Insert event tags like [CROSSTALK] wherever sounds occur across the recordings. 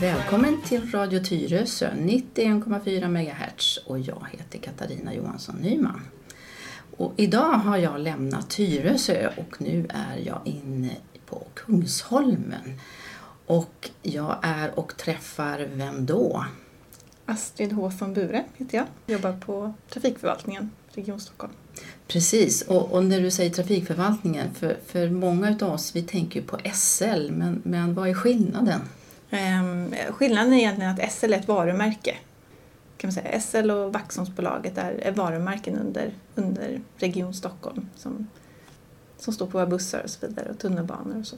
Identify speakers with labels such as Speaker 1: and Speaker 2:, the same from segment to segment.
Speaker 1: Välkommen till Radio Tyresö 91,4 MHz och jag heter Katarina Johansson Nyman. Och idag har jag lämnat Tyresö och nu är jag inne på Kungsholmen. Och jag är och träffar vem då?
Speaker 2: Astrid H von Bure heter jag. Jobbar på trafikförvaltningen, Region Stockholm.
Speaker 1: Precis, och, och när du säger trafikförvaltningen, för, för många utav oss vi tänker ju på SL, men, men vad är skillnaden?
Speaker 2: Ehm, skillnaden är egentligen att SL är ett varumärke. Kan man säga. SL och Vaxholmsbolaget är, är varumärken under, under Region Stockholm som, som står på våra bussar och så vidare och tunnelbanor och så.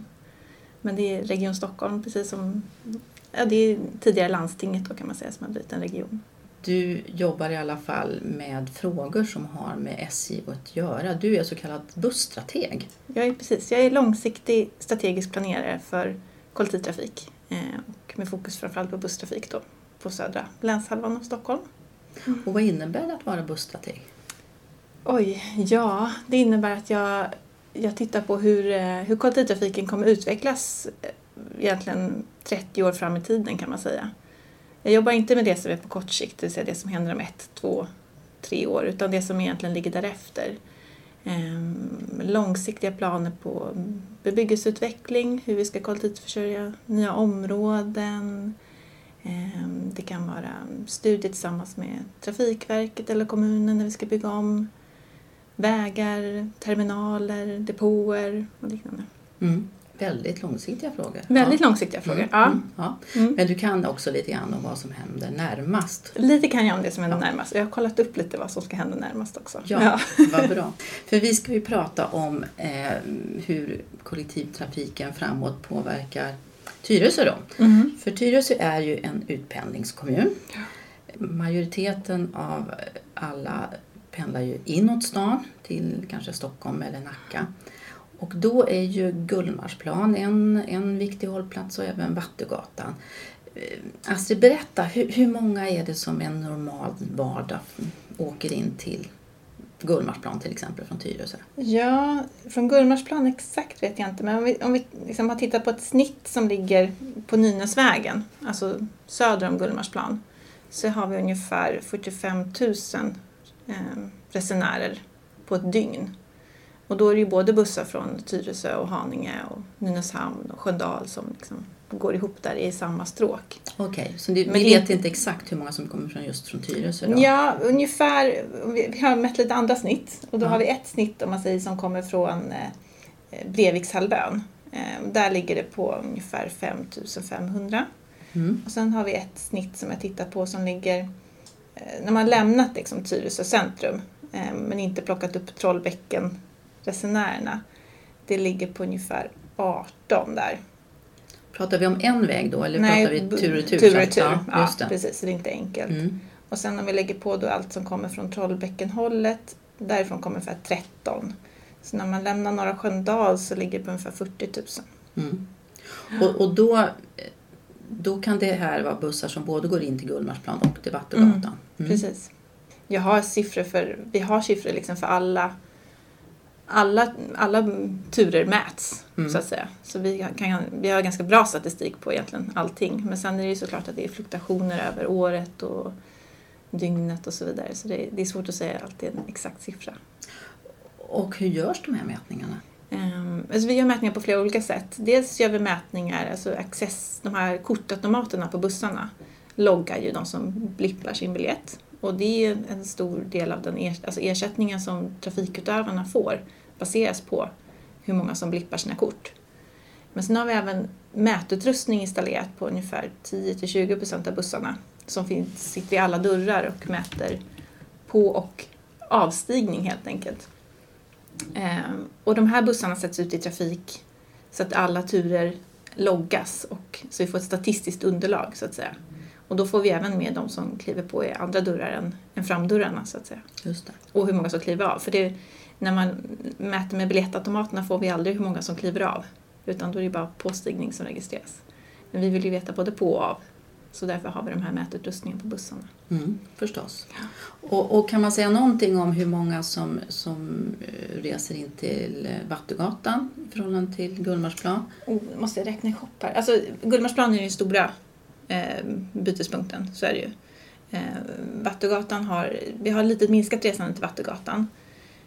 Speaker 2: Men det är Region Stockholm precis som ja, det är tidigare landstinget då kan man säga som har blivit en region.
Speaker 1: Du jobbar i alla fall med frågor som har med SJ att göra. Du är så kallad busstrateg.
Speaker 2: Jag är, precis, jag är långsiktig strategisk planerare för kollektivtrafik eh, och med fokus framförallt på busstrafik då, på södra länshalvan av Stockholm.
Speaker 1: Och vad innebär det att vara busstrateg?
Speaker 2: Oj, ja, det innebär att jag, jag tittar på hur, eh, hur kollektivtrafiken kommer utvecklas eh, egentligen 30 år fram i tiden kan man säga. Jag jobbar inte med det som är på kort sikt, det vill säga det som händer om ett, två, tre år, utan det som egentligen ligger därefter. Ehm, långsiktiga planer på bebyggelseutveckling, hur vi ska kollektivförsörja nya områden. Ehm, det kan vara studier tillsammans med Trafikverket eller kommunen när vi ska bygga om vägar, terminaler, depåer och liknande.
Speaker 1: Mm. Väldigt långsiktiga frågor.
Speaker 2: Väldigt
Speaker 1: ja.
Speaker 2: långsiktiga frågor,
Speaker 1: Mm,
Speaker 2: ja.
Speaker 1: mm, ja.
Speaker 2: Mm.
Speaker 1: Men du kan också lite grann om vad som händer närmast.
Speaker 2: Lite kan jag om det som händer
Speaker 1: Ja.
Speaker 2: närmast. Jag har kollat upp lite vad som ska hända närmast också.
Speaker 1: Ja, vad bra. För vi ska ju prata om eh, hur kollektivtrafiken framåt påverkar Tyresö då.
Speaker 2: Mhm.
Speaker 1: För Tyresö är ju en utpendlingskommun. Majoriteten av alla pendlar ju inåt stan till kanske Stockholm eller Nacka. Och då är ju Gullmarsplan en, en viktig hållplats och även Vattugatan. Eh, Astrid, berätta, hur, hur många är det som en normal vardag åker in till Gullmarsplan till exempel från Tyresö?
Speaker 2: Ja, från Gullmarsplan exakt vet jag inte, men om vi, om vi liksom har tittat på ett snitt som ligger på Nynäsvägen, alltså söder om Gullmarsplan, så har vi ungefär 45 000 resenärer på ett dygn. Och då är det ju både bussar från Tyresö och Haninge och Nynäshamn och Sköndal som liksom går ihop där i samma stråk.
Speaker 1: Okej, så ni,
Speaker 2: Men det-
Speaker 1: vet inte exakt hur många som kommer från just från Tyresö då?
Speaker 2: Ja, ungefär. Vi vi har mätt lite andra snitt och då
Speaker 1: Ja.
Speaker 2: har vi ett snitt om man säger som kommer från eh, Brevikshalvön. Eh, där ligger det på ungefär 5500.
Speaker 1: Mm.
Speaker 2: Och sen har vi ett snitt som jag tittar på som ligger när man lämnat liksom, Tyresö centrum eh, men inte plockat upp Trollbäcken resenärerna. Det ligger på ungefär 18 där.
Speaker 1: Pratar vi om en väg då eller pratar vi tur och
Speaker 2: tur,
Speaker 1: så
Speaker 2: och retur.
Speaker 1: Ja,
Speaker 2: Ja,
Speaker 1: det.
Speaker 2: precis. Så det är inte enkelt.
Speaker 1: Mm.
Speaker 2: Och sen om vi lägger på då allt som kommer från Trollbäckenhållet, därifrån kommer ungefär 13. Så när man lämnar Norra Sköndal så ligger det på ungefär 40 000.
Speaker 1: Mm. Och, och då, då kan det här vara bussar som både går in till Gullmarsplan och till Vattegatan? Mm.
Speaker 2: Precis. Jag har siffror för, vi har siffror liksom för alla, alla, alla turer mäts
Speaker 1: Mm.
Speaker 2: så att säga. Så vi, kan, vi har ganska bra statistik på egentligen allting. Men sen är det ju såklart att det är fluktuationer över året och dygnet och så vidare. Så det, det är svårt att säga alltid en exakt siffra.
Speaker 1: Och hur görs de här mätningarna?
Speaker 2: Ehm, alltså vi gör mätningar på flera olika sätt. Dels gör vi mätningar, alltså access, de här kortautomaterna på bussarna loggar ju de som blippar sin biljett. Och det är en stor del av den er, alltså ersättningen som trafikutövarna får baseras på hur många som blippar sina kort. Men sen har vi även mätutrustning installerat på ungefär 10-20% av bussarna som finns, sitter i alla dörrar och mäter på och avstigning helt enkelt. Ehm, och de här bussarna sätts ut i trafik så att alla turer loggas och så vi får ett statistiskt underlag så att säga. Och då får vi även med de som kliver på i andra dörrar än, än framdörrarna så att säga.
Speaker 1: Just det.
Speaker 2: Och hur många som kliver av. För det, när man mäter med biljettautomaterna får vi aldrig hur många som kliver av. Utan då är det bara påstigning som registreras. Men vi vill ju veta både på och av. Så därför har vi de här mätutrustningen på bussarna.
Speaker 1: Mm, förstås. Och, och kan man säga någonting om hur många som, som eh, reser in till eh, Vattugatan i förhållande till Gullmarsplan?
Speaker 2: Oh, måste jag räkna ihop här. Alltså, Gullmarsplan är den stora eh, bytespunkten, så är det ju. Eh, Vattugatan har, vi har lite minskat resande till Vattugatan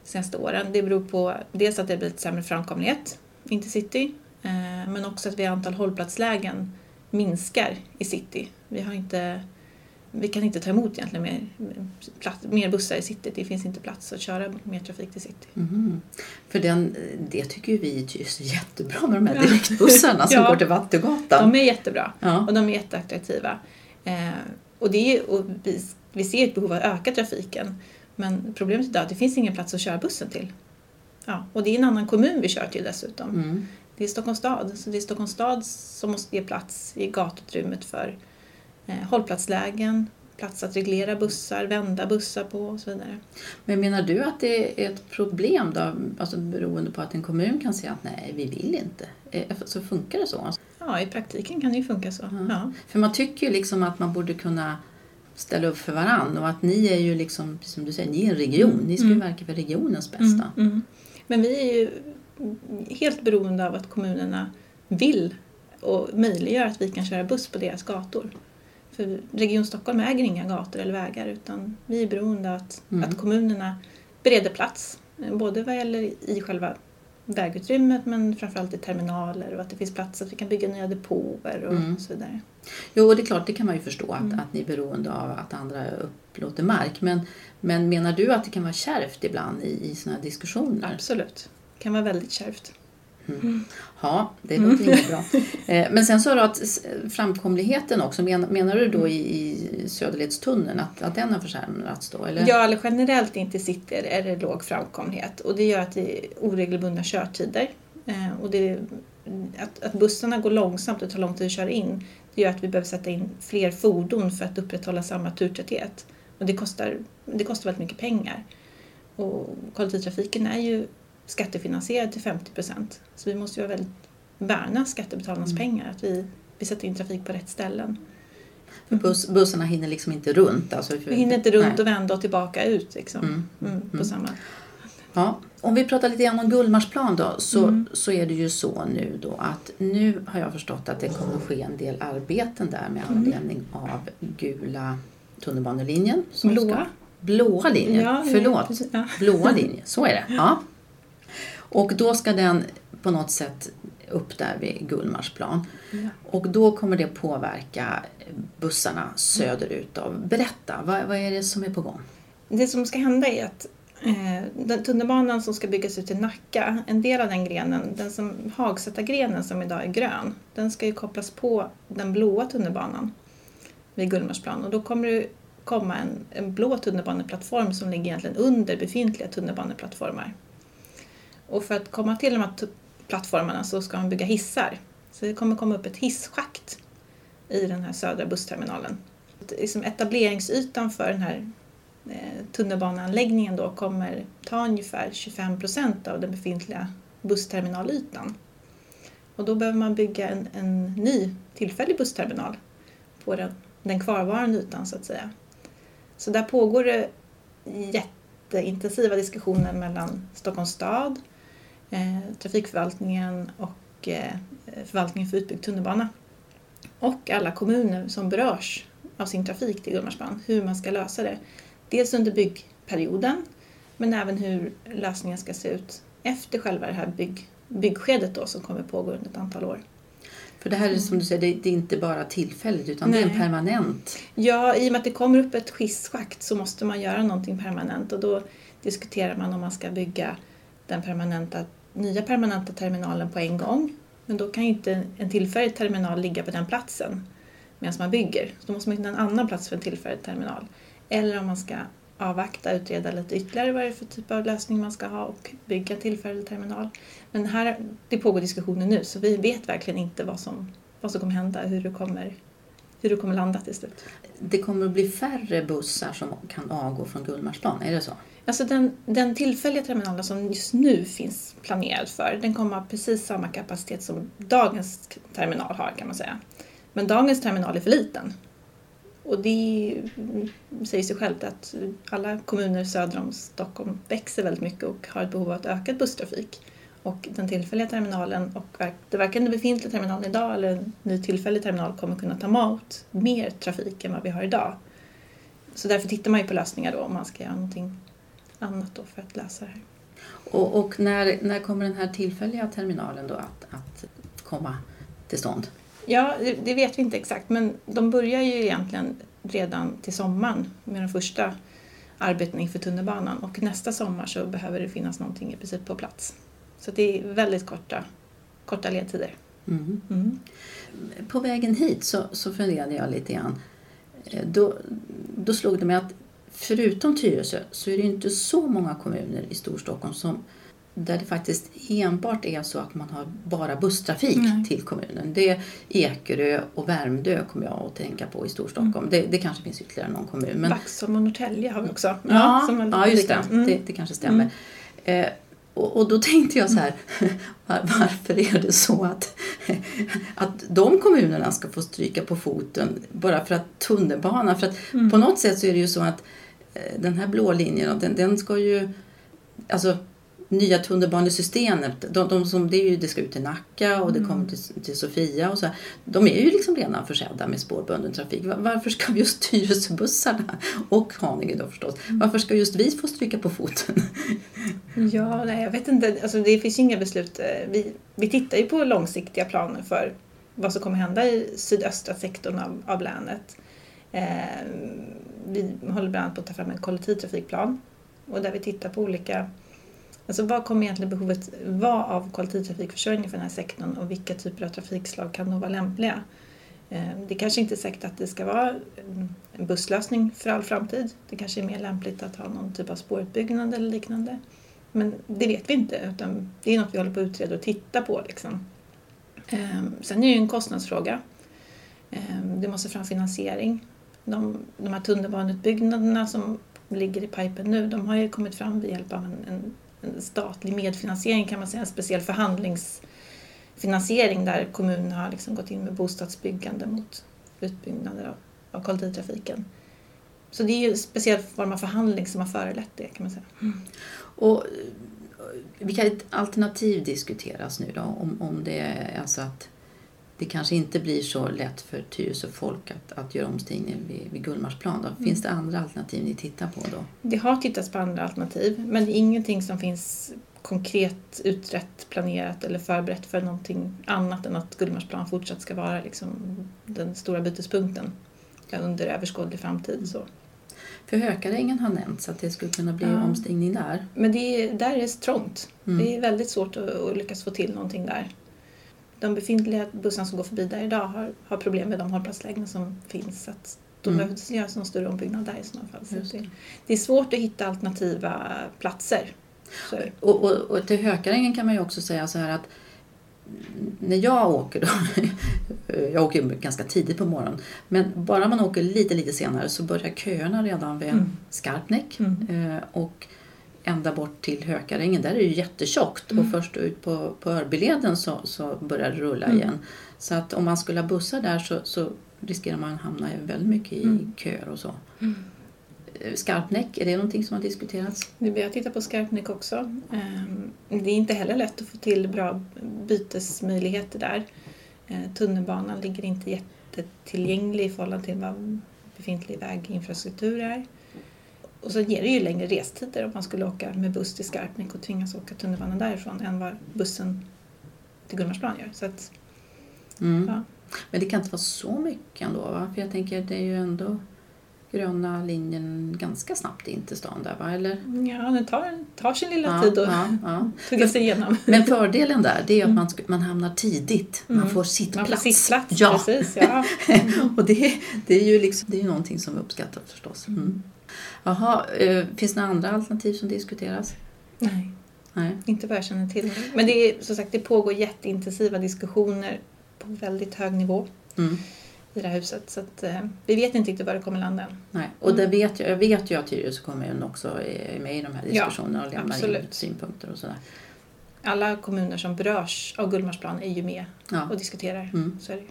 Speaker 2: de senaste åren. Det beror på dels att det blir lite sämre framkomlighet in till city, eh, men också att vi har antal hållplatslägen minskar i city. Vi, har inte, vi kan inte ta emot egentligen mer, plats, mer bussar i city. Det finns inte plats att köra mer trafik till city.
Speaker 1: Mhm. För den, det tycker vi är jättebra med de här direktbussarna som [LAUGHS]
Speaker 2: Ja.
Speaker 1: går till Vattugatan.
Speaker 2: De är jättebra
Speaker 1: Ja.
Speaker 2: och de är jätteattraktiva. Eh, och det är, och vi, vi ser ett behov av att öka trafiken. Men problemet idag är att det finns ingen plats att köra bussen till. Ja, och det är en annan kommun vi kör till dessutom.
Speaker 1: Mm.
Speaker 2: Det är Stockholms stad. Så det är Stockholms stad som måste ge plats i gatuutrymmet för eh, hållplatslägen, plats att reglera bussar, vända bussar på och så vidare.
Speaker 1: Men menar du att det är ett problem då, alltså beroende på att en kommun kan säga att nej, vi vill inte? Eh, Så funkar det så?
Speaker 2: Ja, i praktiken kan det ju funka så.
Speaker 1: Ja.
Speaker 2: Ja.
Speaker 1: För man tycker ju liksom att man borde kunna ställa upp för varann och att ni är ju liksom, som du säger, ni är en region. Ni ska ju
Speaker 2: Mm.
Speaker 1: verka för regionens bästa.
Speaker 2: Mm, mm. Men vi är ju helt beroende av att kommunerna vill och möjliggör att vi kan köra buss på deras gator. För Region Stockholm äger inga gator eller vägar utan vi är beroende av att,
Speaker 1: Mm.
Speaker 2: att kommunerna bereder plats. Både vad gäller i själva vägutrymmet men framförallt i terminaler och att det finns plats att vi kan bygga nya depåer och
Speaker 1: Mm.
Speaker 2: så vidare.
Speaker 1: Jo, det är klart, det kan man ju förstå att,
Speaker 2: Mm.
Speaker 1: att ni är beroende av att andra upplåter mark. Men, men menar du att det kan vara kärvt ibland i, i sådana här diskussioner?
Speaker 2: Absolut. Kan vara väldigt kärvt.
Speaker 1: Ja, det
Speaker 2: Mm.
Speaker 1: låter inget bra. Eh, Men sen sa du att framkomligheten också, men- menar du då i, i Söderledstunneln att, att den har försämrats då? Eller?
Speaker 2: Ja, eller generellt inte sitter är det låg framkomlighet och det gör att det är oregelbundna körtider. Eh, och det, att, att bussarna går långsamt och tar lång tid att köra in det gör att vi behöver sätta in fler fordon för att upprätthålla samma turtäthet. Och det kostar, det kostar väldigt mycket pengar. Och kollektivtrafiken är ju skattefinansierad till 50 procent. Så vi måste ju väldigt värna skattebetalarnas
Speaker 1: Mm.
Speaker 2: pengar, att vi, vi sätter in trafik på rätt ställen.
Speaker 1: För buss, bussarna hinner liksom inte runt. Alltså,
Speaker 2: Vi hinner inte runt
Speaker 1: Nej.
Speaker 2: och vända och tillbaka ut liksom.
Speaker 1: Mm,
Speaker 2: Mm, på
Speaker 1: mm.
Speaker 2: samma
Speaker 1: Ja, om vi pratar lite grann om Gullmarsplan då så,
Speaker 2: Mm.
Speaker 1: så är det ju så nu då att nu har jag förstått att det kommer att ske en del arbeten där med
Speaker 2: Mm.
Speaker 1: anledning av gula tunnelbanelinjen. som
Speaker 2: Blåa?
Speaker 1: Ska, blåa linjen,
Speaker 2: Ja,
Speaker 1: förlåt.
Speaker 2: ja.
Speaker 1: Blåa linjen, så är det. [LAUGHS] Ja. Och då ska den på något sätt upp där vid Gullmarsplan.
Speaker 2: Ja.
Speaker 1: Och då kommer det påverka bussarna söderut. Av. Berätta, vad, vad är det som är på gång?
Speaker 2: Det som ska hända är att eh, den tunnelbanan som ska byggas ut till Nacka, en del av den grenen, den som Hagsätta-grenen som idag är grön, den ska ju kopplas på den blåa tunnelbanan vid Gullmarsplan och då kommer det komma en, en blå tunnelbaneplattform som ligger egentligen under befintliga tunnelbaneplattformar. Och för att komma till de här plattformarna så ska man bygga hissar. Så det kommer komma upp ett hisschakt i den här södra bussterminalen. Liksom etableringsytan för den här eh, tunnelbaneanläggningen då kommer ta ungefär 25 procent av den befintliga bussterminalytan. Och då behöver man bygga en, en ny tillfällig bussterminal på den, den kvarvarande ytan så att säga. Så där pågår det jätteintensiva diskussioner mellan Stockholms stad, trafikförvaltningen och eh, förvaltningen för utbyggd tunnelbana och alla kommuner som berörs av sin trafik till Gullmarsplan, hur man ska lösa det. Dels under byggperioden men även hur lösningen ska se ut efter själva det här bygg, byggskedet då, som kommer pågå under ett antal år.
Speaker 1: För det här är som du säger, det, är inte bara tillfälligt utan det är en
Speaker 2: Nej.
Speaker 1: permanent.
Speaker 2: Ja, i och med att det kommer upp ett hisschakt så måste man göra någonting permanent och då diskuterar man om man ska bygga den permanenta, nya permanenta terminalen på en gång. Men då kan ju inte en tillfällig terminal ligga på den platsen medan man bygger. Så då måste man hitta en annan plats för en tillfällig terminal. Eller om man ska avvakta, utreda lite ytterligare vad det är för typ av lösning man ska ha och bygga en tillfällig terminal. Men här, det pågår diskussioner nu så vi vet verkligen inte vad som, vad som kommer hända, hur det kommer, hur det kommer landa till slut.
Speaker 1: Det kommer att bli färre bussar som kan avgå från Gullmarsplan, är det så?
Speaker 2: Alltså den, den tillfälliga terminalen som just nu finns planerad för, den kommer ha precis samma kapacitet som dagens terminal har kan man säga. Men dagens terminal är för liten. Och det säger sig självt att alla kommuner söder om Stockholm växer väldigt mycket och har ett behov av ökad busstrafik. Och den tillfälliga terminalen och det varken den befintliga terminalen idag eller en ny tillfällig terminal kommer kunna ta emot mer trafik än vad vi har idag. Så därför tittar man ju på lösningar då om man ska göra någonting annat då för att lösa det här.
Speaker 1: Och, och när, när kommer den här tillfälliga terminalen då att, att komma till stånd?
Speaker 2: Ja, det, det vet vi inte exakt men de börjar ju egentligen redan till sommaren med de första arbeten inför tunnelbanan och nästa sommar så behöver det finnas någonting i princip på plats. Så det är väldigt korta, korta ledtider.
Speaker 1: Mm.
Speaker 2: Mm.
Speaker 1: På vägen hit så, så funderade jag lite grann. Eh, Då, då slog det mig att förutom Tyresö så är det inte så många kommuner i Storstockholm som där det faktiskt enbart är så att man har bara busstrafik
Speaker 2: Nej.
Speaker 1: till kommunen. Det är Ekerö och Värmdö kommer jag att tänka på i Storstockholm. Det, det kanske finns ytterligare någon kommun. Men,
Speaker 2: Vaxholm och Norrtälje har vi också.
Speaker 1: Ja,
Speaker 2: är
Speaker 1: ja, just det.
Speaker 2: Mm.
Speaker 1: det. Det kanske stämmer. Eh, och, och då tänkte jag så här, [LAUGHS] var, varför är det så att, [LAUGHS] att de kommunerna ska få stryka på foten bara för att tunnelbanan, för att
Speaker 2: Mm.
Speaker 1: på något sätt så är det ju så att eh, den här blå linjen, den, den ska ju, alltså nya tunnelbanesystemet, de, de som, det, är ju, det ska ut till Nacka och det
Speaker 2: Mm.
Speaker 1: kommer till, till Sofia och så De är ju liksom redan försedda med spårbunden trafik. Va- Varför ska just Tyresöbussarna [LAUGHS] och Haninge då förstås,
Speaker 2: Mm.
Speaker 1: varför ska just vi få stryka på foten? [LAUGHS]
Speaker 2: Ja, nej, jag vet inte. Alltså, det finns ju inga beslut. Eh, Vi, vi tittar ju på långsiktiga planer för vad som kommer hända i sydöstra sektorn av, av länet. Eh, vi håller bland annat på att ta fram en kollektivtrafikplan och där vi tittar på olika Alltså vad kommer egentligen behovet vara av kollektivtrafikförsörjning för den här sektorn och vilka typer av trafikslag kan då vara lämpliga? Det Det kanske inte är säkert att det ska vara eh, en- busslösning för all framtid. Det kanske är mer lämpligt att ha någon typ av spårutbyggnad eller liknande. Men det vet vi inte utan det är något vi håller på att utreda och titta på. Liksom. Eh, sen är det ju en kostnadsfråga. Det måste fram finansiering. De, de här tunnelbaneutbyggnaderna som ligger i pipen nu, de har ju kommit fram med hjälp av en, en statlig medfinansiering kan man säga, en speciell förhandlingsfinansiering där kommunen har liksom gått in med bostadsbyggande mot utbyggnader av, av kollektivtrafiken. Så det är ju en speciell form av förhandling som har förelett det kan man säga. Mm.
Speaker 1: Och eh, vilka alternativ diskuteras nu då? Om, om det är alltså att det kanske inte blir så lätt för Tyresö folk att, att göra omstigning vid, vid Gullmarsplan. Då. Finns det andra alternativ ni tittar på då?
Speaker 2: Det har tittats på andra alternativ men det är ingenting som finns konkret utrett, planerat eller förberett för någonting annat än att Gullmarsplan fortsatt ska vara liksom den stora bytespunkten under överskådlig framtid. Så.
Speaker 1: För Hökarängen har nämnts att det skulle kunna bli
Speaker 2: Ja.
Speaker 1: omstigning där.
Speaker 2: Men det är, där är det trångt.
Speaker 1: Mm.
Speaker 2: Det är väldigt svårt att, att lyckas få till någonting där. De befintliga bussarna som går förbi där idag har, har problem med de hållplatslägen som finns. Så att då
Speaker 1: Mm.
Speaker 2: behövs det göras någon större ombyggnad där i sådana fall. Så det,
Speaker 1: det.
Speaker 2: det är svårt att hitta alternativa platser.
Speaker 1: Och, och, och till Hökarängen kan man ju också säga så här att när jag åker då, [LAUGHS] jag åker ganska tidigt på morgonen, men bara man åker lite lite senare så börjar köerna redan vid
Speaker 2: Mm.
Speaker 1: Skarpnäck
Speaker 2: Mm.
Speaker 1: eh, och ända bort till Hökarängen, där är det ju jättetjockt
Speaker 2: Mm.
Speaker 1: och först ut på, på Örbyleden så, så börjar det rulla
Speaker 2: Mm.
Speaker 1: igen. Så att om man skulle ha bussar där så, så riskerar man att hamna väldigt mycket i
Speaker 2: Mm.
Speaker 1: köer och så.
Speaker 2: Mm.
Speaker 1: Eh, Skarpnäck, är det någonting som har diskuterats?
Speaker 2: Vi har tittat på Skarpnäck också. Ehm, Det är inte heller lätt att få till bra bytesmöjligheter där. Eh, Tunnelbanan ligger inte jättetillgänglig i förhållande till vad befintlig väginfrastruktur är. Och så ger det ju längre restider om man skulle åka med buss till Skarpnäck och tvingas åka tunnelbanan därifrån än vad bussen till Gullmarsplan gör. Så att,
Speaker 1: Mm.
Speaker 2: Ja.
Speaker 1: Men det kan inte vara så mycket ändå va? För jag tänker det är ju ändå gröna linjen ganska snabbt in till stan där va? Eller?
Speaker 2: ja, det tar, tar sin lilla
Speaker 1: Ja,
Speaker 2: tid att
Speaker 1: ja, ja. [LAUGHS]
Speaker 2: tugga sig igenom.
Speaker 1: Men fördelen där det är att
Speaker 2: Mm.
Speaker 1: man, man hamnar tidigt. Man
Speaker 2: Mm.
Speaker 1: får
Speaker 2: Man
Speaker 1: sittplats.
Speaker 2: får sittplats,
Speaker 1: Ja.
Speaker 2: precis. Ja. [LAUGHS]
Speaker 1: Och det, det är ju liksom, det är någonting som uppskattas förstås. Mm. Jaha, eh, finns det några andra alternativ som diskuteras?
Speaker 2: Nej.
Speaker 1: Nej.
Speaker 2: Inte vad jag känner till. Men det, är, som sagt, det pågår jätteintensiva diskussioner på väldigt hög nivå
Speaker 1: Mm.
Speaker 2: i det här huset. Så att, eh, vi vet inte riktigt var det kommer landa än.
Speaker 1: Nej. Och
Speaker 2: Mm.
Speaker 1: det vet jag, jag vet ju att Tyresö kommun också är med i de här
Speaker 2: Ja,
Speaker 1: diskussionerna och lämnar in
Speaker 2: absolut.
Speaker 1: synpunkter och sådär.
Speaker 2: Alla kommuner som berörs av Gullmarsplan är ju med
Speaker 1: Ja.
Speaker 2: och diskuterar.
Speaker 1: Mm.
Speaker 2: Så är det.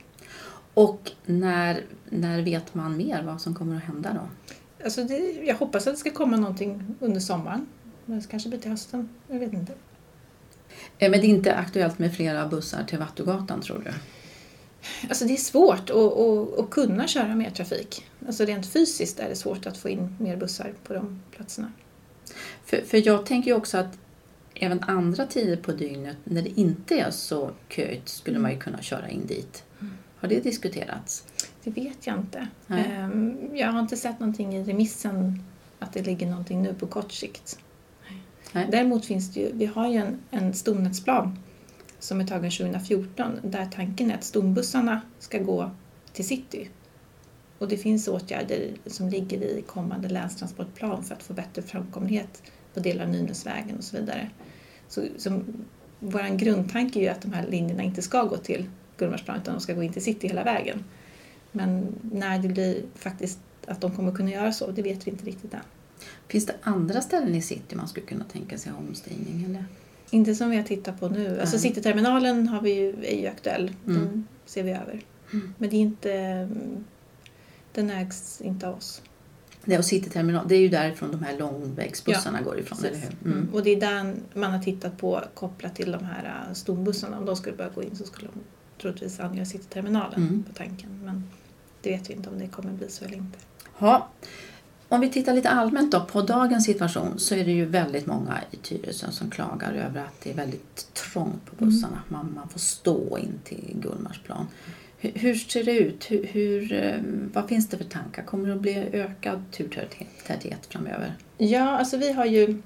Speaker 1: Och när, när vet man mer vad som kommer att hända då?
Speaker 2: Alltså det, jag hoppas att det ska komma någonting under sommaren. Men det kanske blir till hösten. Jag vet inte.
Speaker 1: Men det är inte aktuellt med flera bussar till Vattugatan tror du?
Speaker 2: Alltså det är svårt att, att, att kunna köra mer trafik. Alltså rent fysiskt är det svårt att få in mer bussar på de platserna.
Speaker 1: För, för jag tänker ju också att även andra tider på dygnet när det inte är så köigt skulle man ju kunna köra in dit. Har det diskuterats?
Speaker 2: Det vet jag inte.
Speaker 1: Nej.
Speaker 2: Ehm, Jag har inte sett någonting i remissen att det ligger någonting nu på kort sikt.
Speaker 1: Nej.
Speaker 2: Däremot finns det ju, vi har ju en, en stomnätsplan som är tagen 2014 där tanken är att stombussarna ska gå till city. Och det finns åtgärder som ligger i kommande länstransportplan för att få bättre framkomlighet på delar av Nynäsvägen och så vidare. Så, så vår grundtanke är ju att de här linjerna inte ska gå till Gullmarsplan utan de ska gå in till city hela vägen. Men när det blir faktiskt att de kommer kunna göra så, det vet vi inte riktigt än.
Speaker 1: Finns det andra ställen i city man skulle kunna tänka sig ha omstigning? Eller?
Speaker 2: Inte som vi har tittat på nu. Alltså
Speaker 1: Nej.
Speaker 2: Cityterminalen har vi ju, är ju aktuell.
Speaker 1: Mm.
Speaker 2: Den ser vi över.
Speaker 1: Mm.
Speaker 2: Men det är inte, mm, den ägs inte av oss.
Speaker 1: Det, och Cityterminal, det är ju därifrån de här långvägsbussarna går ifrån, eller hur? Mm.
Speaker 2: Mm. Och det är där man har tittat på kopplat till de här äh, stombussarna. Om de skulle börja gå in så skulle de troligtvis angöra Cityterminalen
Speaker 1: Mm.
Speaker 2: på tanken. Men det vet vi inte om det kommer bli så eller inte.
Speaker 1: Ja. Om vi tittar lite allmänt då på dagens situation så är det ju väldigt många i Tyresö som klagar över att det är väldigt trångt på bussarna. Man, man får stå in till Gullmarsplan. Hur, hur ser det ut? Hur, hur, eh, vad finns det för tankar? Kommer det att bli ökad turtäthet framöver?
Speaker 2: Ja, alltså vi har ju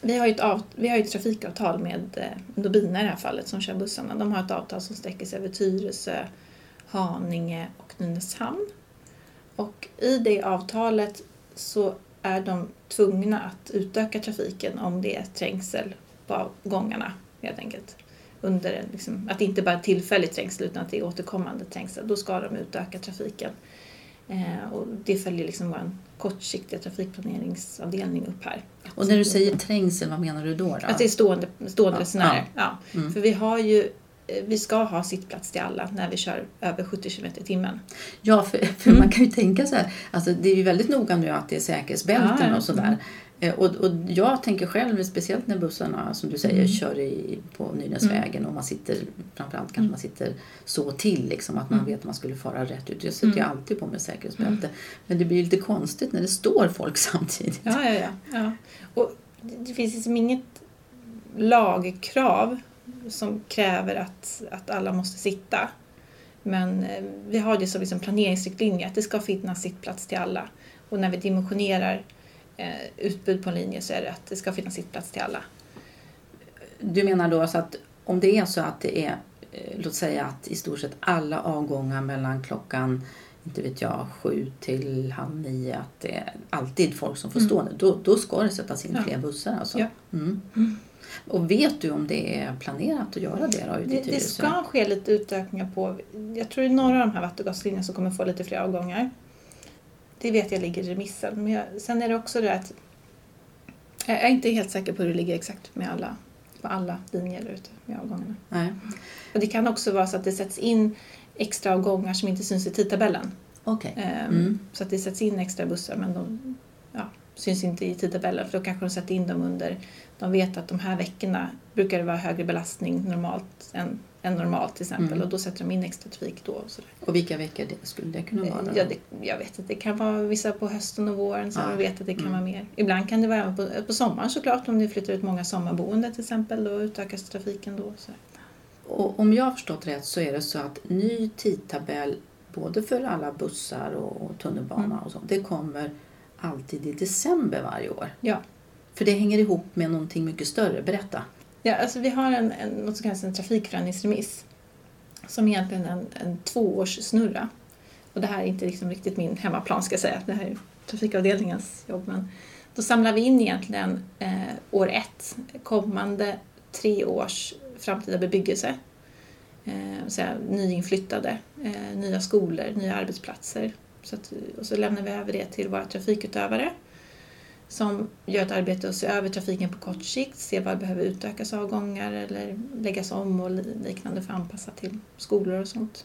Speaker 2: vi har ju ett, av, vi har ju ett trafikavtal med eh, Nobina i det här fallet som kör bussarna. De har ett avtal som sträcker sig över Tyresö, Haninge och Nynäshamn. Och i det avtalet så är de tvungna att utöka trafiken om det är trängsel på gångarna helt enkelt. Under en, liksom, att det inte bara är tillfällig trängsel utan att det är återkommande trängsel. Då ska de utöka trafiken. Eh, och det följer liksom vår kortsiktiga trafikplaneringsavdelning upp här.
Speaker 1: Och när du säger trängsel, vad menar du då? då?
Speaker 2: Att det är stående, stående
Speaker 1: Ja,
Speaker 2: resenärer. Ja.
Speaker 1: Mm.
Speaker 2: För vi har ju vi ska ha sittplats till alla när vi kör över 70 km i timmen.
Speaker 1: Ja, för, för
Speaker 2: Mm.
Speaker 1: man kan ju tänka så här, alltså det är ju väldigt noga nu att det är säkerhetsbälten
Speaker 2: Ja,
Speaker 1: och sådär. Eh, Och, och jag tänker själv, speciellt när bussarna som du säger
Speaker 2: Mm.
Speaker 1: kör i, på Nynäsvägen och man sitter, framförallt kanske man sitter så till liksom att man
Speaker 2: Mm.
Speaker 1: vet att man skulle fara rätt ut. Jag sätter ju
Speaker 2: Mm.
Speaker 1: alltid på mig säkerhetsbälte. Men det blir lite konstigt när det står folk [LAUGHS] samtidigt.
Speaker 2: Ja, ja, ja. ja. Och det det finns liksom inget lagkrav som kräver att, att alla måste sitta. Men eh, vi har det som liksom planeringsriktlinje att det ska finnas sittplats till alla. Och när vi dimensionerar eh, utbud på en linje så är det att det ska finnas sittplats till alla.
Speaker 1: Du menar då alltså att om det är så att det är, eh, låt säga att i stort sett alla avgångar mellan klockan inte vet jag, sju till halv nio, att det är alltid folk som får
Speaker 2: Mm.
Speaker 1: stå där. Då, då ska det sättas in
Speaker 2: Ja.
Speaker 1: fler bussar alltså?
Speaker 2: Ja.
Speaker 1: Mm.
Speaker 2: Mm.
Speaker 1: Och vet du om det är planerat att göra det då
Speaker 2: Det, det ska ske lite utökningar på, jag tror det är några av de här vattengaslinjerna som kommer få lite fler avgångar. Det vet jag ligger i remissen. Men jag, sen är det också det att jag är inte helt säker på hur det ligger exakt med alla, på alla linjer ute med avgångarna.
Speaker 1: Nej.
Speaker 2: Och det kan också vara så att det sätts in extra avgångar som inte syns i tidtabellen.
Speaker 1: Okej.
Speaker 2: Ehm,
Speaker 1: Mm.
Speaker 2: Så att det sätts in extra bussar men de ja, syns inte i tidtabellen för då kanske de sätter in dem under, de vet att de här veckorna brukar det vara högre belastning normalt än, än normalt till exempel
Speaker 1: Mm.
Speaker 2: och då sätter de in extra trafik då. Och sådär.
Speaker 1: Och vilka veckor det skulle det kunna vara? då?
Speaker 2: Ja, det, jag vet att det kan vara vissa på hösten och våren så
Speaker 1: Ja.
Speaker 2: vet att det kan
Speaker 1: Mm.
Speaker 2: vara mer. Ibland kan det vara även på, på sommaren såklart om det flyttar ut många sommarboende till exempel då utökas trafiken då. Så.
Speaker 1: Och om jag har förstått rätt så är det så att ny tidtabell både för alla bussar och tunnelbana
Speaker 2: Mm.
Speaker 1: och sånt, det kommer alltid i december varje år.
Speaker 2: Ja.
Speaker 1: För det hänger ihop med någonting mycket större. Berätta.
Speaker 2: Ja, alltså vi har en, en, något som kallas en trafikförändringsremiss som egentligen är en, en tvåårssnurra. Och det här är inte liksom riktigt min hemmaplan ska jag säga, det här är trafikavdelningens jobb. Men då samlar vi in egentligen eh, år ett, kommande tre års framtida bebyggelse. Eh, så här, nyinflyttade, eh, nya skolor, nya arbetsplatser. Så att, och så lämnar vi över det till våra trafikutövare som gör ett arbete och ser över trafiken på kort sikt, ser vad behöver utökas avgångar eller läggas om och liknande för att anpassa till skolor och sånt.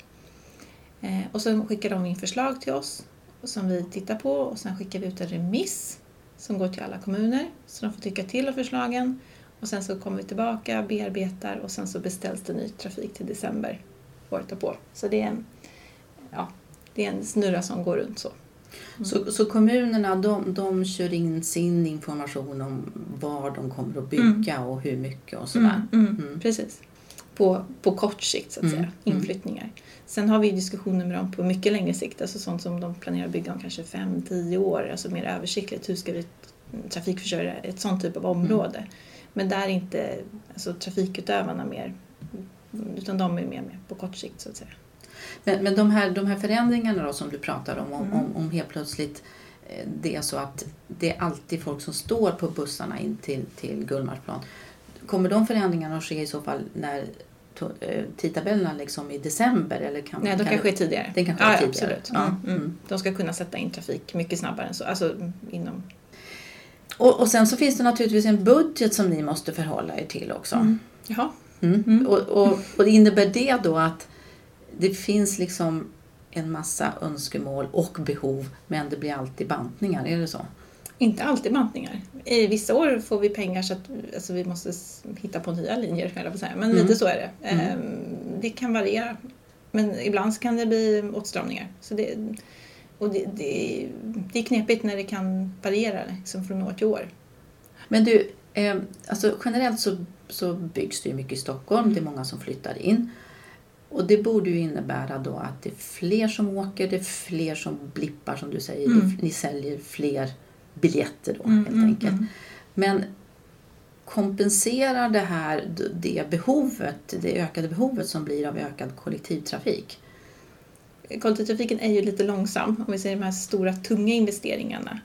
Speaker 2: Eh, och sen skickar de in förslag till oss som vi tittar på och sen skickar vi ut en remiss som går till alla kommuner så de får tycka till om förslagen. Och sen så kommer vi tillbaka, bearbetar och sen så beställs det ny trafik till december året därpå. Så det är en, ja, det är en snurra som går runt så.
Speaker 1: Så, så kommunerna de, de kör in sin information om var de kommer att bygga och hur mycket och sådär.
Speaker 2: Mm, mm, Precis. På, på kort sikt så att
Speaker 1: Mm,
Speaker 2: säga,
Speaker 1: mm.
Speaker 2: inflyttningar. Sen har vi diskussioner med dem på mycket längre sikt, alltså sånt som de planerar att bygga om kanske 5-10 år, alltså mer översiktligt. Hur ska vi trafikförsörja ett sånt typ av område? Men där är inte alltså, trafikutövarna mer, utan de är mer med på kort sikt så att säga.
Speaker 1: Men, men de, här, de här förändringarna då som du pratar om, om,
Speaker 2: Mm.
Speaker 1: om, helt plötsligt eh, det är så att det är alltid folk som står på bussarna in till, till Gullmarsplan. Kommer de förändringarna att ske i så fall när eh, tidtabellerna liksom i december? Eller kan,
Speaker 2: Nej, de kan
Speaker 1: det-
Speaker 2: ske tidigare.
Speaker 1: Kan ske
Speaker 2: ja, ja,
Speaker 1: tidigare.
Speaker 2: absolut.
Speaker 1: Ja,
Speaker 2: Mm, mm.
Speaker 1: mm.
Speaker 2: De ska kunna sätta in trafik mycket snabbare än så, alltså inom...
Speaker 1: Och, och sen så finns det naturligtvis en budget som ni måste förhålla er till också.
Speaker 2: Mm. Jaha.
Speaker 1: Mm.
Speaker 2: Mm.
Speaker 1: Och, och, och innebär det då att det finns liksom en massa önskemål och behov men det blir alltid bantningar, är det så?
Speaker 2: Inte alltid bantningar. I vissa år får vi pengar så att alltså, vi måste hitta på nya linjer, säga. Men
Speaker 1: Mm.
Speaker 2: lite så är det.
Speaker 1: Mm.
Speaker 2: Ehm, Det kan variera. Men ibland kan det bli åtstramningar. Så det, och det, det, det är knepigt när det kan variera liksom, från år till år.
Speaker 1: Men du, eh, alltså generellt så, så byggs det ju mycket i Stockholm, det är många som flyttar in. Och det borde ju innebära då att det är fler som åker, det är fler som blippar som du säger,
Speaker 2: Mm.
Speaker 1: det, ni säljer fler biljetter då
Speaker 2: Mm,
Speaker 1: helt
Speaker 2: mm,
Speaker 1: enkelt.
Speaker 2: mm.
Speaker 1: Men kompenserar det här det behovet, det ökade behovet som blir av ökad kollektivtrafik?
Speaker 2: Kollektivtrafiken är ju lite långsam om vi ser de här stora tunga investeringarna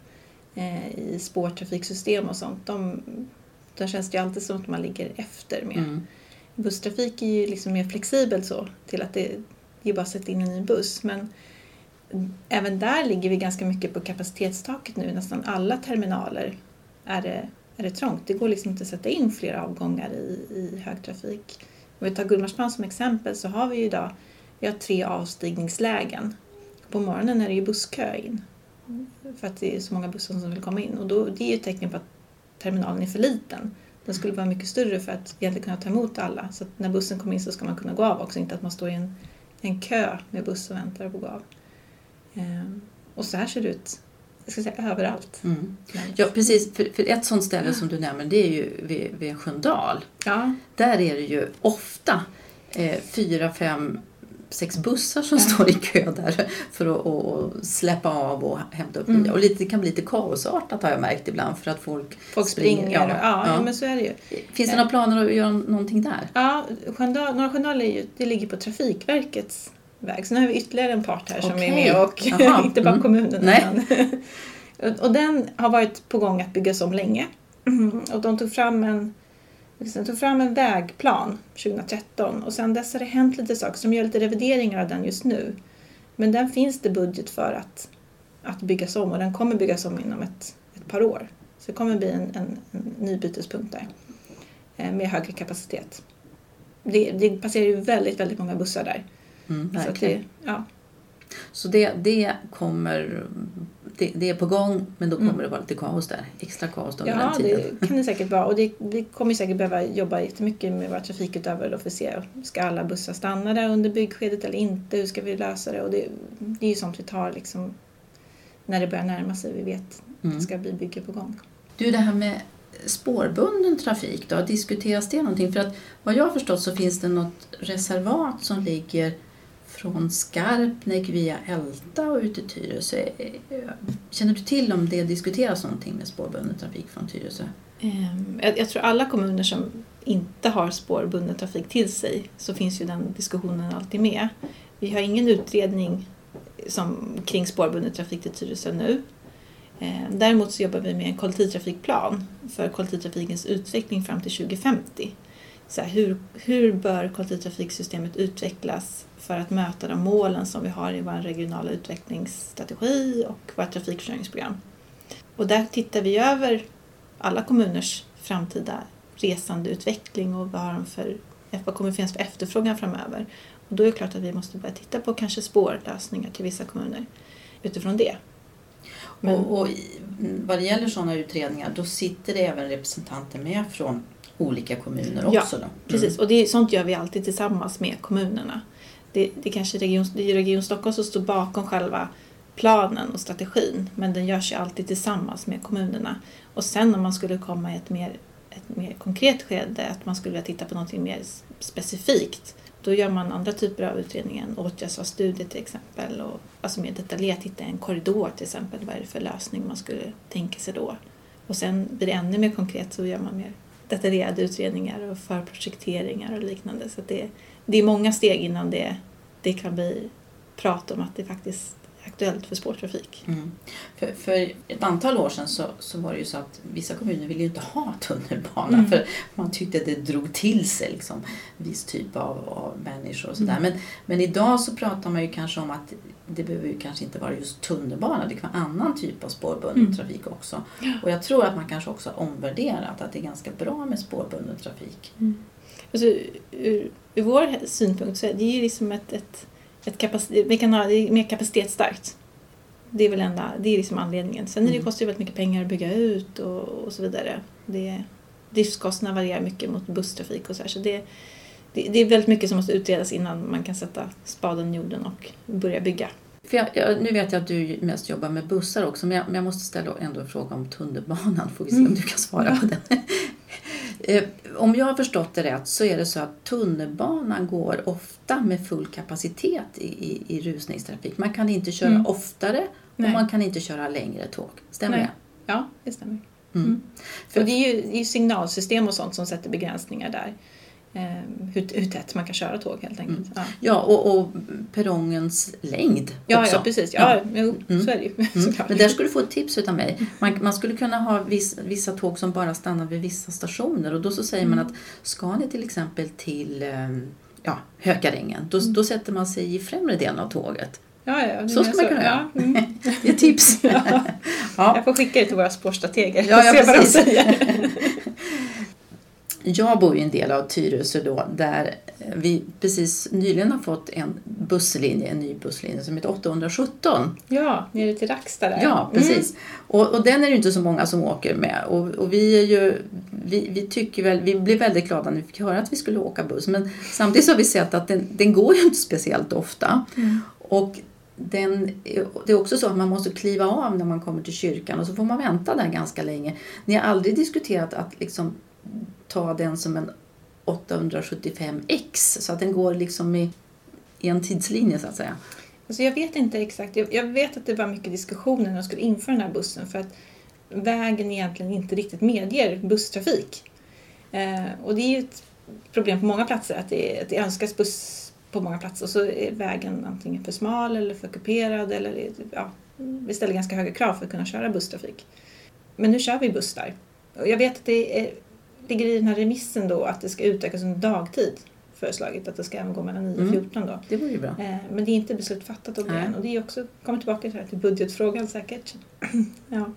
Speaker 2: eh, i spårtrafiksystem och sånt. De, där känns det ju alltid som att man ligger efter med.
Speaker 1: Mm.
Speaker 2: Busstrafik är ju liksom mer flexibelt så till att det, det är bara att sätta in en ny buss. Men även där ligger vi ganska mycket på kapacitetstaket nu. Nästan alla terminaler är det, är det trångt. Det går liksom inte att sätta in fler avgångar i, i högtrafik. Om vi tar Gullmarsplan som exempel så har vi ju idag vi har tre avstigningslägen. På morgonen är det ju busskö in. För att det är så många bussar som vill komma in. Och då, det är ju ett tecken på att terminalen är för liten. Den skulle vara mycket större för att egentligen kunna ta emot alla. Så när bussen kommer in så ska man kunna gå av också. Inte att man står i en, en kö med buss och väntar på att gå av. Ehm, och så här ser det ut jag ska säga, överallt.
Speaker 1: Mm. Ja, precis. För, för ett sånt ställe som du nämner, det är ju vid, vid Sköndal.
Speaker 2: ja,
Speaker 1: Där är det ju ofta eh, fyra, fem, sex bussar som
Speaker 2: Ja.
Speaker 1: står i kö där för att och, släppa av och hämta upp
Speaker 2: Mm.
Speaker 1: nya. Och lite, det kan bli lite kaosartat har jag märkt ibland för att folk...
Speaker 2: folk springer. Och, ja,
Speaker 1: ja.
Speaker 2: ja, men så är det ju.
Speaker 1: Finns det några planer att göra någonting där?
Speaker 2: Ja, Sköndal, Norra Sköndal är ju, det ligger på Trafikverkets väg. Sen har vi ytterligare en part här som
Speaker 1: Okej.
Speaker 2: är med och [LAUGHS] inte bara
Speaker 1: mm.
Speaker 2: kommunen.
Speaker 1: Nej. [LAUGHS]
Speaker 2: och- den har varit på gång att byggas om länge. Och de tog fram en de tog fram en vägplan 2013 och sen dess har det hänt lite saker de gör lite revideringar av den just nu. Men den finns det budget för att, att byggas om och den kommer byggas om inom ett, ett par år. Så det kommer bli en, en, en ny bytespunkt där eh, med högre kapacitet. Det, det passerar ju väldigt, väldigt många bussar där.
Speaker 1: Mm,
Speaker 2: Så, det, ja.
Speaker 1: Så det, det kommer... Det, det är på gång men då kommer
Speaker 2: Mm.
Speaker 1: det vara lite kaos där. Extra kaos under
Speaker 2: ja,
Speaker 1: den tiden.
Speaker 2: det kan det säkert vara. Och det, vi kommer säkert behöva jobba jättemycket med våra trafikutövare då för att se, ska alla bussar stanna där under byggskedet eller inte? Hur ska vi lösa det? Och det, det är ju sånt vi tar liksom när det börjar närma sig. Vi vet att
Speaker 1: Mm.
Speaker 2: det ska bli bygge på gång.
Speaker 1: Du, det här med spårbunden trafik då, diskuteras det någonting? För att vad jag har förstått så finns det något reservat som ligger från Skarpnäck via Älta och ut till Tyresö. Känner du till om det diskuteras någonting med spårbunden trafik från Tyresö?
Speaker 2: Ehm, jag, tror alla kommuner som inte har spårbunden trafik till sig så finns ju den diskussionen alltid med. Vi har ingen utredning som, kring spårbunden trafik till Tyresö nu. Ehm, däremot så jobbar vi med en kollektivtrafikplan för kollektivtrafikens utveckling fram till 2050. Så här, hur, hur bör kollektivtrafiksystemet utvecklas för att möta de målen som vi har i vår regionala utvecklingsstrategi och vårt trafikförsörjningsprogram? Och där tittar vi över alla kommuners framtida resandeutveckling och vad, har de för, vad kommer finnas för efterfrågan framöver. Och då är det klart att vi måste börja titta på kanske spårlösningar till vissa kommuner utifrån det. Men-
Speaker 1: Och, och vad det gäller sådana utredningar då sitter det även representanter med från olika kommuner
Speaker 2: Ja,
Speaker 1: också. Då. Mm.
Speaker 2: Precis, och det, är- sånt gör vi alltid tillsammans med kommunerna. Det, det kanske är Region, det är Region Stockholm som står bakom själva planen och strategin men den görs ju alltid tillsammans med kommunerna. Och sen om man skulle komma i ett mer, ett mer konkret skede, att man skulle vilja titta på något mer specifikt, då gör man andra typer av utredningar, en åtgärdsvalsstudie till exempel, och alltså mer detaljerat hitta en korridor till exempel, vad är det för lösning man skulle tänka sig då? Och sen blir det ännu mer konkret så gör man mer detaljerade utredningar och förprojekteringar och liknande. Så att det, det är många steg innan det, det kan bli prat om att det faktiskt aktuellt för spårtrafik.
Speaker 1: Mm. För, för ett antal år sedan så, så var det ju så att vissa kommuner ville ju inte ha tunnelbana
Speaker 2: Mm.
Speaker 1: för man tyckte att det drog till sig liksom, viss typ av, av människor och sådär.
Speaker 2: Mm.
Speaker 1: Men, men idag så pratar man ju kanske om att det behöver ju kanske inte vara just tunnelbana, det kan vara annan typ av spårbunden
Speaker 2: Mm.
Speaker 1: trafik också. Och jag tror att man kanske också har omvärderat att det är ganska bra med spårbunden trafik.
Speaker 2: Alltså, ur, ur vår synpunkt så är det ju liksom ett, ett, ett kapacitet, vi kan ha, det är mer kapacitetsstarkt. Det är väl enda, det är liksom anledningen. Sen är det,
Speaker 1: Mm.
Speaker 2: kostar det väldigt mycket pengar att bygga ut och, och så vidare. Det, driftskostnaderna varierar mycket mot busstrafik och så här. Så det, det, det är väldigt mycket som måste utredas innan man kan sätta spaden i jorden och börja bygga.
Speaker 1: Jag, jag, nu vet jag att du mest jobbar med bussar också men jag, men jag måste ställa ändå en fråga om tunnelbanan. Får vi se om
Speaker 2: Mm.
Speaker 1: du kan svara på den. Eh, om jag har förstått det rätt så är det så att tunnelbanan går ofta med full kapacitet i, i, i rusningstrafik. Man kan inte köra
Speaker 2: Mm.
Speaker 1: oftare och
Speaker 2: Nej.
Speaker 1: man kan inte köra längre tåg. Stämmer
Speaker 2: Nej.
Speaker 1: det?
Speaker 2: Ja, det stämmer.
Speaker 1: Mm.
Speaker 2: Mm.
Speaker 1: För-
Speaker 2: det är ju det är signalsystem och sånt som sätter begränsningar där. Eh, hur, hur tätt man kan köra tåg helt enkelt.
Speaker 1: Mm.
Speaker 2: Ja.
Speaker 1: Ja, och, och perrongens längd
Speaker 2: Ja,
Speaker 1: också.
Speaker 2: ja, precis. Ja,
Speaker 1: Ja.
Speaker 2: Jo,
Speaker 1: Mm.
Speaker 2: så är det ju.
Speaker 1: Mm. [LAUGHS] Men där skulle du få ett tips utav mig. Man, man skulle kunna ha viss, vissa tåg som bara stannar vid vissa stationer och då så säger man
Speaker 2: Mm.
Speaker 1: att ska ni till exempel till ehm, ja, Hökarängen, då,
Speaker 2: Mm.
Speaker 1: då sätter man sig i främre delen av tåget.
Speaker 2: Ja, ja,
Speaker 1: Så ska man kunna
Speaker 2: ja, mm. [LAUGHS]
Speaker 1: Det är tips. [LAUGHS]
Speaker 2: ja.
Speaker 1: ja.
Speaker 2: Jag får skicka det till våra spårstrateger
Speaker 1: Ja,
Speaker 2: och
Speaker 1: ja,
Speaker 2: se vad de säger.
Speaker 1: Jag bor i en del av Tyresö då där vi precis nyligen har fått en busslinje, en ny busslinje som heter 817.
Speaker 2: Ja, nere till Rackstad där.
Speaker 1: Ja, precis. Och, och den är det inte så många som åker med. Och, och vi, är ju, vi, vi, tycker väl, vi blev väldigt glada när vi fick höra att vi skulle åka buss. Men samtidigt har vi sett att den, den går ju inte speciellt ofta.
Speaker 2: Mm.
Speaker 1: Och den, det är också så att man måste kliva av när man kommer till kyrkan och så får man vänta där ganska länge. Ni har aldrig diskuterat att liksom ta den som en 875X så att den går liksom i, i en tidslinje så att säga.
Speaker 2: Alltså jag vet inte exakt. Jag, jag vet att det var mycket diskussioner när de skulle införa den här bussen för att vägen egentligen inte riktigt medger busstrafik. Eh, och det är ju ett problem på många platser att det, att det önskas buss på många platser och så är vägen antingen för smal eller för kuperad eller ja, vi ställer ganska höga krav för att kunna köra busstrafik. Men nu kör vi buss där. Och jag vet att det är, ligger i den här remissen då att det ska utökas under dagtid föreslagit att det ska även gå mellan 9 och
Speaker 1: Mm.
Speaker 2: 14 då.
Speaker 1: Det vore ju bra.
Speaker 2: Eh, Men det är inte beslut fattat om det än. Och det är också, kommer tillbaka till budgetfrågan säkert. [CLEARS THROAT] ja.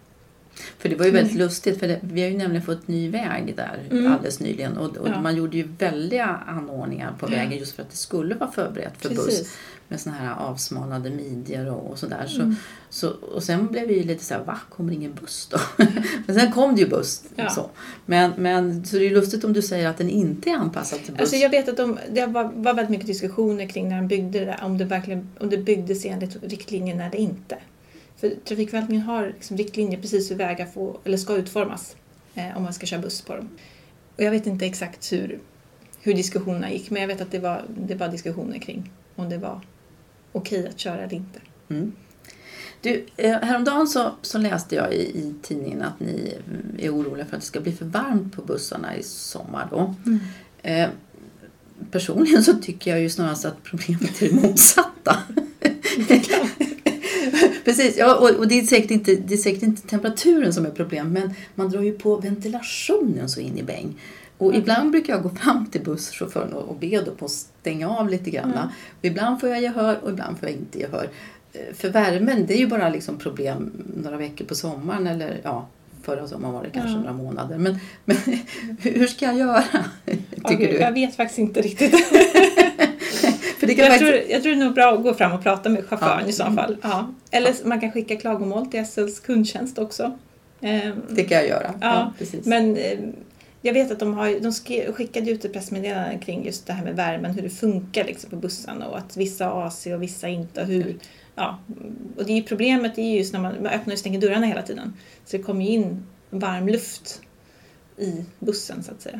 Speaker 1: För det var ju väldigt
Speaker 2: Mm.
Speaker 1: lustigt för det, vi har ju nämligen fått ny väg där
Speaker 2: Mm.
Speaker 1: alldeles nyligen och, och
Speaker 2: Ja.
Speaker 1: man gjorde ju väldiga anordningar på vägen just för att det skulle vara förberett för buss
Speaker 2: Precis.
Speaker 1: med såna här avsmalnade midjor och, och sådär. Så,
Speaker 2: Mm.
Speaker 1: så, och sen blev vi lite så här, va, kommer ingen buss då? [LAUGHS] men sen kom det ju buss.
Speaker 2: Ja.
Speaker 1: Så. Men, men, så det är ju lustigt om du säger att den inte är anpassad till buss.
Speaker 2: Alltså jag vet att de, det var, var väldigt mycket diskussioner kring när de byggde det där, om det verkligen om det byggdes enligt riktlinjer när det inte. För Trafikförvaltningen har liksom riktlinjer precis hur vägar får, eller ska utformas eh, om man ska köra buss på dem. Och jag vet inte exakt hur, hur diskussionerna gick men jag vet att det var, det var diskussioner kring om det var okej att köra eller inte.
Speaker 1: Mm. Du, eh, häromdagen så, så läste jag i, i tidningen att ni mm, är oroliga för att det ska bli för varmt på bussarna i sommar. Då. Eh, personligen så tycker jag ju snarast att problemet är det motsatta. [LAUGHS] [LAUGHS] Precis, ja, och, och det, är säkert inte, det är säkert inte temperaturen som är problem men man drar ju på ventilationen så in i bäng. Och
Speaker 2: Mm.
Speaker 1: ibland brukar jag gå fram till busschauffören och, och be då på att stänga av lite grann.
Speaker 2: Mm.
Speaker 1: Och ibland får jag gehör och ibland får jag inte gehör. Eh, För värmen, det är ju bara liksom problem några veckor på sommaren eller ja, förra sommaren var det kanske
Speaker 2: Ja.
Speaker 1: några månader. Men, men [LAUGHS] hur ska jag göra? Tycker
Speaker 2: gud,
Speaker 1: du?
Speaker 2: Jag vet faktiskt inte riktigt. [LAUGHS]
Speaker 1: För det Det kan
Speaker 2: Jag
Speaker 1: faktiskt...
Speaker 2: tror, jag tror det är nog bra att gå fram och prata med chauffören
Speaker 1: Ja.
Speaker 2: i så fall. Ja. Eller man kan skicka klagomål till SLs kundtjänst också. Ehm,
Speaker 1: Det kan jag göra.
Speaker 2: Ja,
Speaker 1: precis.
Speaker 2: Men eh, jag vet att de, har, de skickade ut ett pressmeddelande kring just det här med värmen, hur det funkar liksom på bussarna och att vissa har AC och vissa inte. Och, hur, ja, och det är problemet är ju just när man, man öppnar och stänger dörrarna hela tiden. Så det kommer ju in varm luft i bussen så att säga.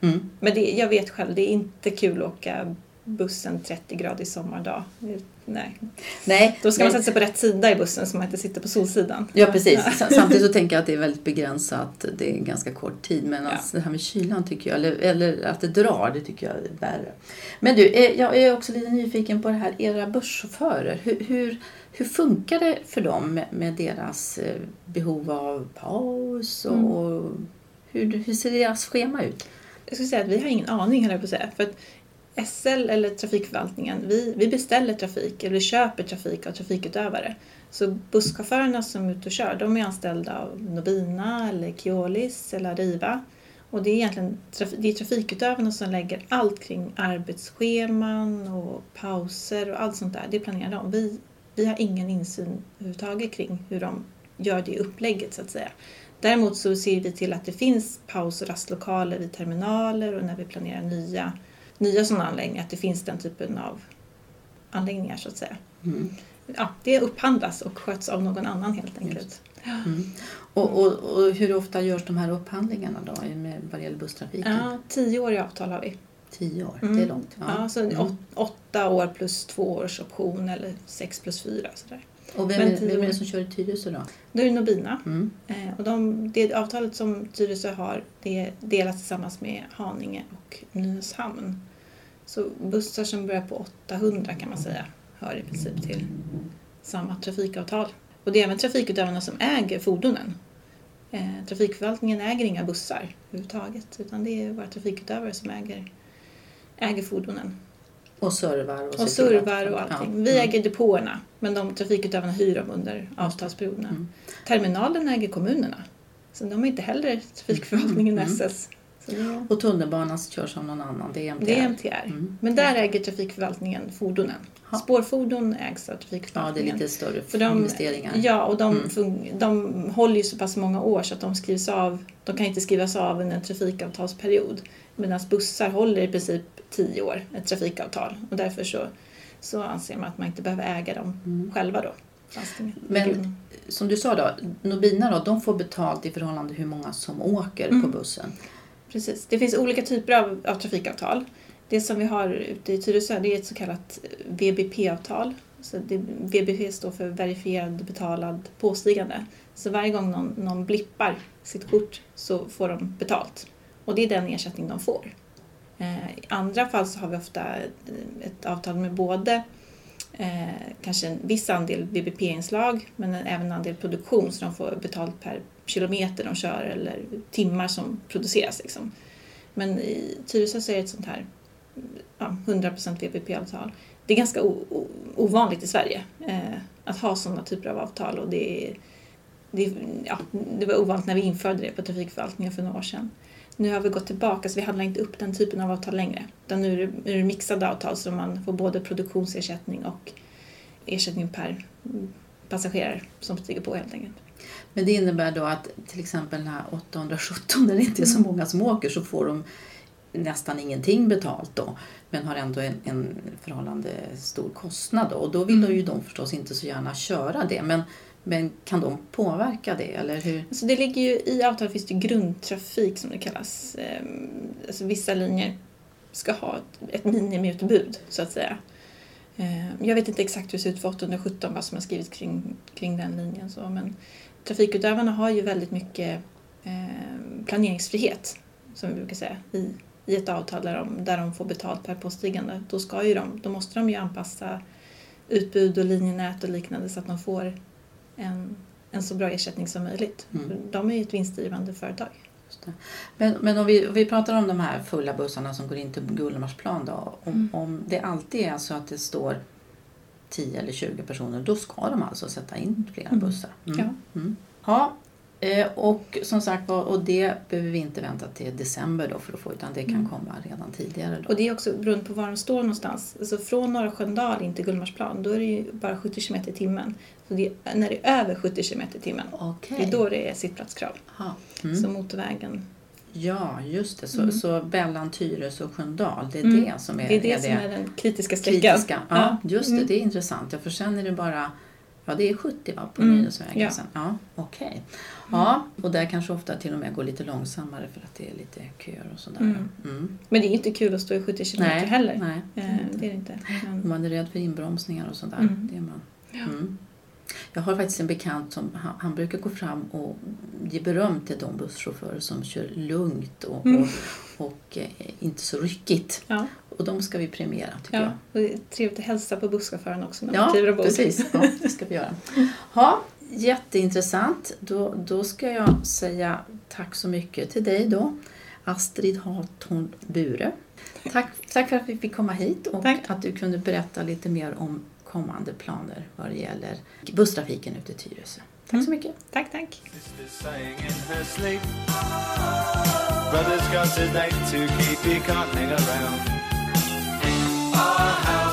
Speaker 1: Mm.
Speaker 2: Men det, jag vet själv, det är inte kul att åka bussen 30 grader sommardag. Det- Nej.
Speaker 1: Nej,
Speaker 2: Då ska man
Speaker 1: men-
Speaker 2: sätta sig på rätt sida i bussen så man inte sitter på solsidan.
Speaker 1: Ja precis. Sa- Samtidigt så tänker jag att det är väldigt begränsat. Det är ganska kort tid. Men
Speaker 2: Ja.
Speaker 1: alltså, det här med kylan tycker jag, eller, eller att det drar, det tycker jag är värre. Men du, eh, jag är också lite nyfiken på det här, era busschaufförer. Hur, hur, hur funkar det för dem med, med deras eh, behov av paus och,
Speaker 2: Mm.
Speaker 1: och hur, hur ser deras schema ut?
Speaker 2: Jag skulle säga att vi har ingen aning höll jag på att säga. För att SL eller trafikförvaltningen, vi, vi beställer trafik eller vi köper trafik av trafikutövare. Så busschaufförerna som är ute och kör, de är anställda av Nobina eller Keolis eller Arriva. Och det är egentligen det är trafikutövarna som lägger allt kring arbetsscheman och pauser och allt sånt där. Det planerar de. Vi, vi har ingen insyn överhuvudtaget kring hur de gör det upplägget så att säga. Däremot så ser vi till att det finns paus och rastlokaler vid terminaler och när vi planerar nya, nya sådana anläggningar, att det finns den typen av anläggningar så att säga.
Speaker 1: Mm.
Speaker 2: Ja, det upphandlas och sköts av någon annan helt enkelt.
Speaker 1: Mm. Och, och, och hur ofta görs de här upphandlingarna då med, vad det gäller busstrafiken?
Speaker 2: Ja, tio år i avtal har vi.
Speaker 1: Tio år,
Speaker 2: Mm.
Speaker 1: det är långt.
Speaker 2: Ja, så
Speaker 1: Mm.
Speaker 2: åt, åtta år plus två års option eller sex plus fyra. Sådär.
Speaker 1: Och vem,
Speaker 2: Men
Speaker 1: vem är det som kör i Tyresö då?
Speaker 2: Då är det Nobina.
Speaker 1: Mm.
Speaker 2: Eh, och de, det avtalet som Tyresö har det delas tillsammans med Haninge och Nynäshamn. Så bussar som börjar på 800 kan man säga hör i princip till samma trafikavtal. Och det är även trafikutövarna som äger fordonen. Eh, trafikförvaltningen äger inga bussar överhuvudtaget utan det är våra trafikutövare som äger, äger fordonen.
Speaker 1: Och servar och,
Speaker 2: Och servar och allting.
Speaker 1: Ja.
Speaker 2: Vi
Speaker 1: Mm.
Speaker 2: äger depåerna men de trafikutövarna hyr dem under avtalsperioderna.
Speaker 1: Mm.
Speaker 2: Terminalen äger kommunerna. Så de är inte heller trafikförvaltningen
Speaker 1: Mm.
Speaker 2: SS. Det,
Speaker 1: Och tunnelbanan körs av någon annan, det är MTR.
Speaker 2: det är MTR.
Speaker 1: Mm.
Speaker 2: Men där äger trafikförvaltningen fordonen.
Speaker 1: Ja.
Speaker 2: Spårfordon ägs av
Speaker 1: Ja, det är
Speaker 2: trafikförvaltningen.
Speaker 1: lite större
Speaker 2: För de,
Speaker 1: investeringar.
Speaker 2: Ja, och de,
Speaker 1: Mm.
Speaker 2: de håller ju så pass många år så att de skrivs av. De kan inte skrivas av under en trafikavtalsperiod. Medan bussar håller i princip tio år, ett trafikavtal. Och därför så, så anser man att man inte behöver äga dem
Speaker 1: Mm.
Speaker 2: själva då.
Speaker 1: Men som du sa då, Nobina då, de får betalt i förhållande till hur många som åker
Speaker 2: Mm.
Speaker 1: på bussen.
Speaker 2: Precis. Det finns olika typer av, av trafikavtal. Det som vi har ute i Tyresö det är ett så kallat VBP-avtal. Så det, VBP står för verifierad betalad påstigande. Så varje gång någon, någon blippar sitt kort så får de betalt. Och det är den ersättning de får. Eh, I andra fall så har vi ofta ett, avtal med både eh, kanske en viss andel BBP-inslag men även en andel produktion så de får betalt per kilometer de kör eller timmar som produceras. Liksom. Men i Tyresö så är det ett sånt här ja, 100% VPP-avtal. Det är ganska ovanligt i Sverige eh, att ha sådana typer av avtal och det, är- det, är- ja, det var ovanligt när vi införde det på trafikförvaltningen för några år sedan. Nu har vi gått tillbaka så vi handlar inte upp den typen av avtal längre. Utan nu är det, nu är det mixade avtal så man får både produktionsersättning och ersättning per passagerare som stiger på helt enkelt.
Speaker 1: Men det innebär då att till exempel den här 817, när det inte är så
Speaker 2: Mm.
Speaker 1: många som åker så får de nästan ingenting betalt då. Men har ändå en, en förhållande stor kostnad då. Och då vill
Speaker 2: Mm.
Speaker 1: ju de förstås inte så gärna köra det. Men, men kan de påverka det? Eller hur?
Speaker 2: Alltså det ligger ju, I avtalet finns det grundtrafik som det kallas. Ehm, alltså vissa linjer ska ha ett, ett minimiutbud så att säga. Ehm, jag vet inte exakt hur det ser ut för 817 vad som har skrivits kring, kring den linjen. Så, men trafikutövarna har ju väldigt mycket ehm, planeringsfrihet som vi brukar säga i, i ett avtal där de, där de får betalt per påstigande. Då, ska ju de, då måste de ju anpassa utbud och linjenät och liknande så att de får en, en så bra ersättning som möjligt.
Speaker 1: Mm.
Speaker 2: De är ju ett vinstdrivande företag.
Speaker 1: Just det. Men, men om vi, om vi pratar om de här fulla bussarna som går in till Gullmarsplan då. Om,
Speaker 2: Mm.
Speaker 1: om det alltid är så att det står 10 eller 20 personer, då ska de alltså sätta in flera
Speaker 2: Mm.
Speaker 1: bussar. Mm.
Speaker 2: Ja.
Speaker 1: Mm. Ja, och som sagt och det behöver vi inte vänta till december då för att få utan det kan komma redan tidigare. Då.
Speaker 2: Och det är också beroende på var de står någonstans. Alltså från Norra Sköndal in till Gullmarsplan, då är det ju bara 70 km i timmen. Så det är, när det är över 70 km i timmen,
Speaker 1: Okej.
Speaker 2: det är då det är sittplatskrav.
Speaker 1: Ja. Mm.
Speaker 2: Så motorvägen,
Speaker 1: ja, just det. Så,
Speaker 2: Mm.
Speaker 1: så Bellan, Tyresö och Sköndal, det är
Speaker 2: Mm.
Speaker 1: det som är
Speaker 2: det är det som är den kritiska sträckan.
Speaker 1: kritiska. Ja, just det.
Speaker 2: Mm.
Speaker 1: Det är intressant. Ja, för sen är det bara Ja, det är 70 va, på
Speaker 2: Mm,
Speaker 1: Nynäsvägen
Speaker 2: ja.
Speaker 1: sen. Ja, okej. Ja, och där kanske ofta till och med går lite långsammare för att det är lite köer och sådär.
Speaker 2: Mm.
Speaker 1: Mm.
Speaker 2: Men det är inte kul att stå i 70 km
Speaker 1: Nej,
Speaker 2: heller.
Speaker 1: nej.
Speaker 2: Eh, det är det inte. Men,
Speaker 1: man är rädd för inbromsningar och sådär.
Speaker 2: Mm.
Speaker 1: Det är man.
Speaker 2: Ja.
Speaker 1: Mm. Jag har faktiskt en bekant som han, han brukar gå fram och ge beröm till de busschaufförer som kör lugnt och,
Speaker 2: Mm.
Speaker 1: och, och eh, inte så ryckigt.
Speaker 2: ja,
Speaker 1: Och de ska vi premiera tycker
Speaker 2: ja.
Speaker 1: jag.
Speaker 2: Och det är trevligt att hälsa på busschauffören också när man
Speaker 1: Ja,
Speaker 2: kliver ombord.
Speaker 1: precis. Ja, det ska vi göra. [LAUGHS] Ja, jätteintressant. Då, då ska jag säga tack så mycket till dig då, Astrid Hathorn Bure. Tack, tack för att vi fick komma hit och
Speaker 2: Tack.
Speaker 1: att du kunde berätta lite mer om kommande planer vad det gäller busstrafiken ute i Tyresö. Tack så
Speaker 2: Mm.
Speaker 1: mycket.
Speaker 2: Tack, tack.
Speaker 3: Brother's got a date to keep, he can't hang around. our house.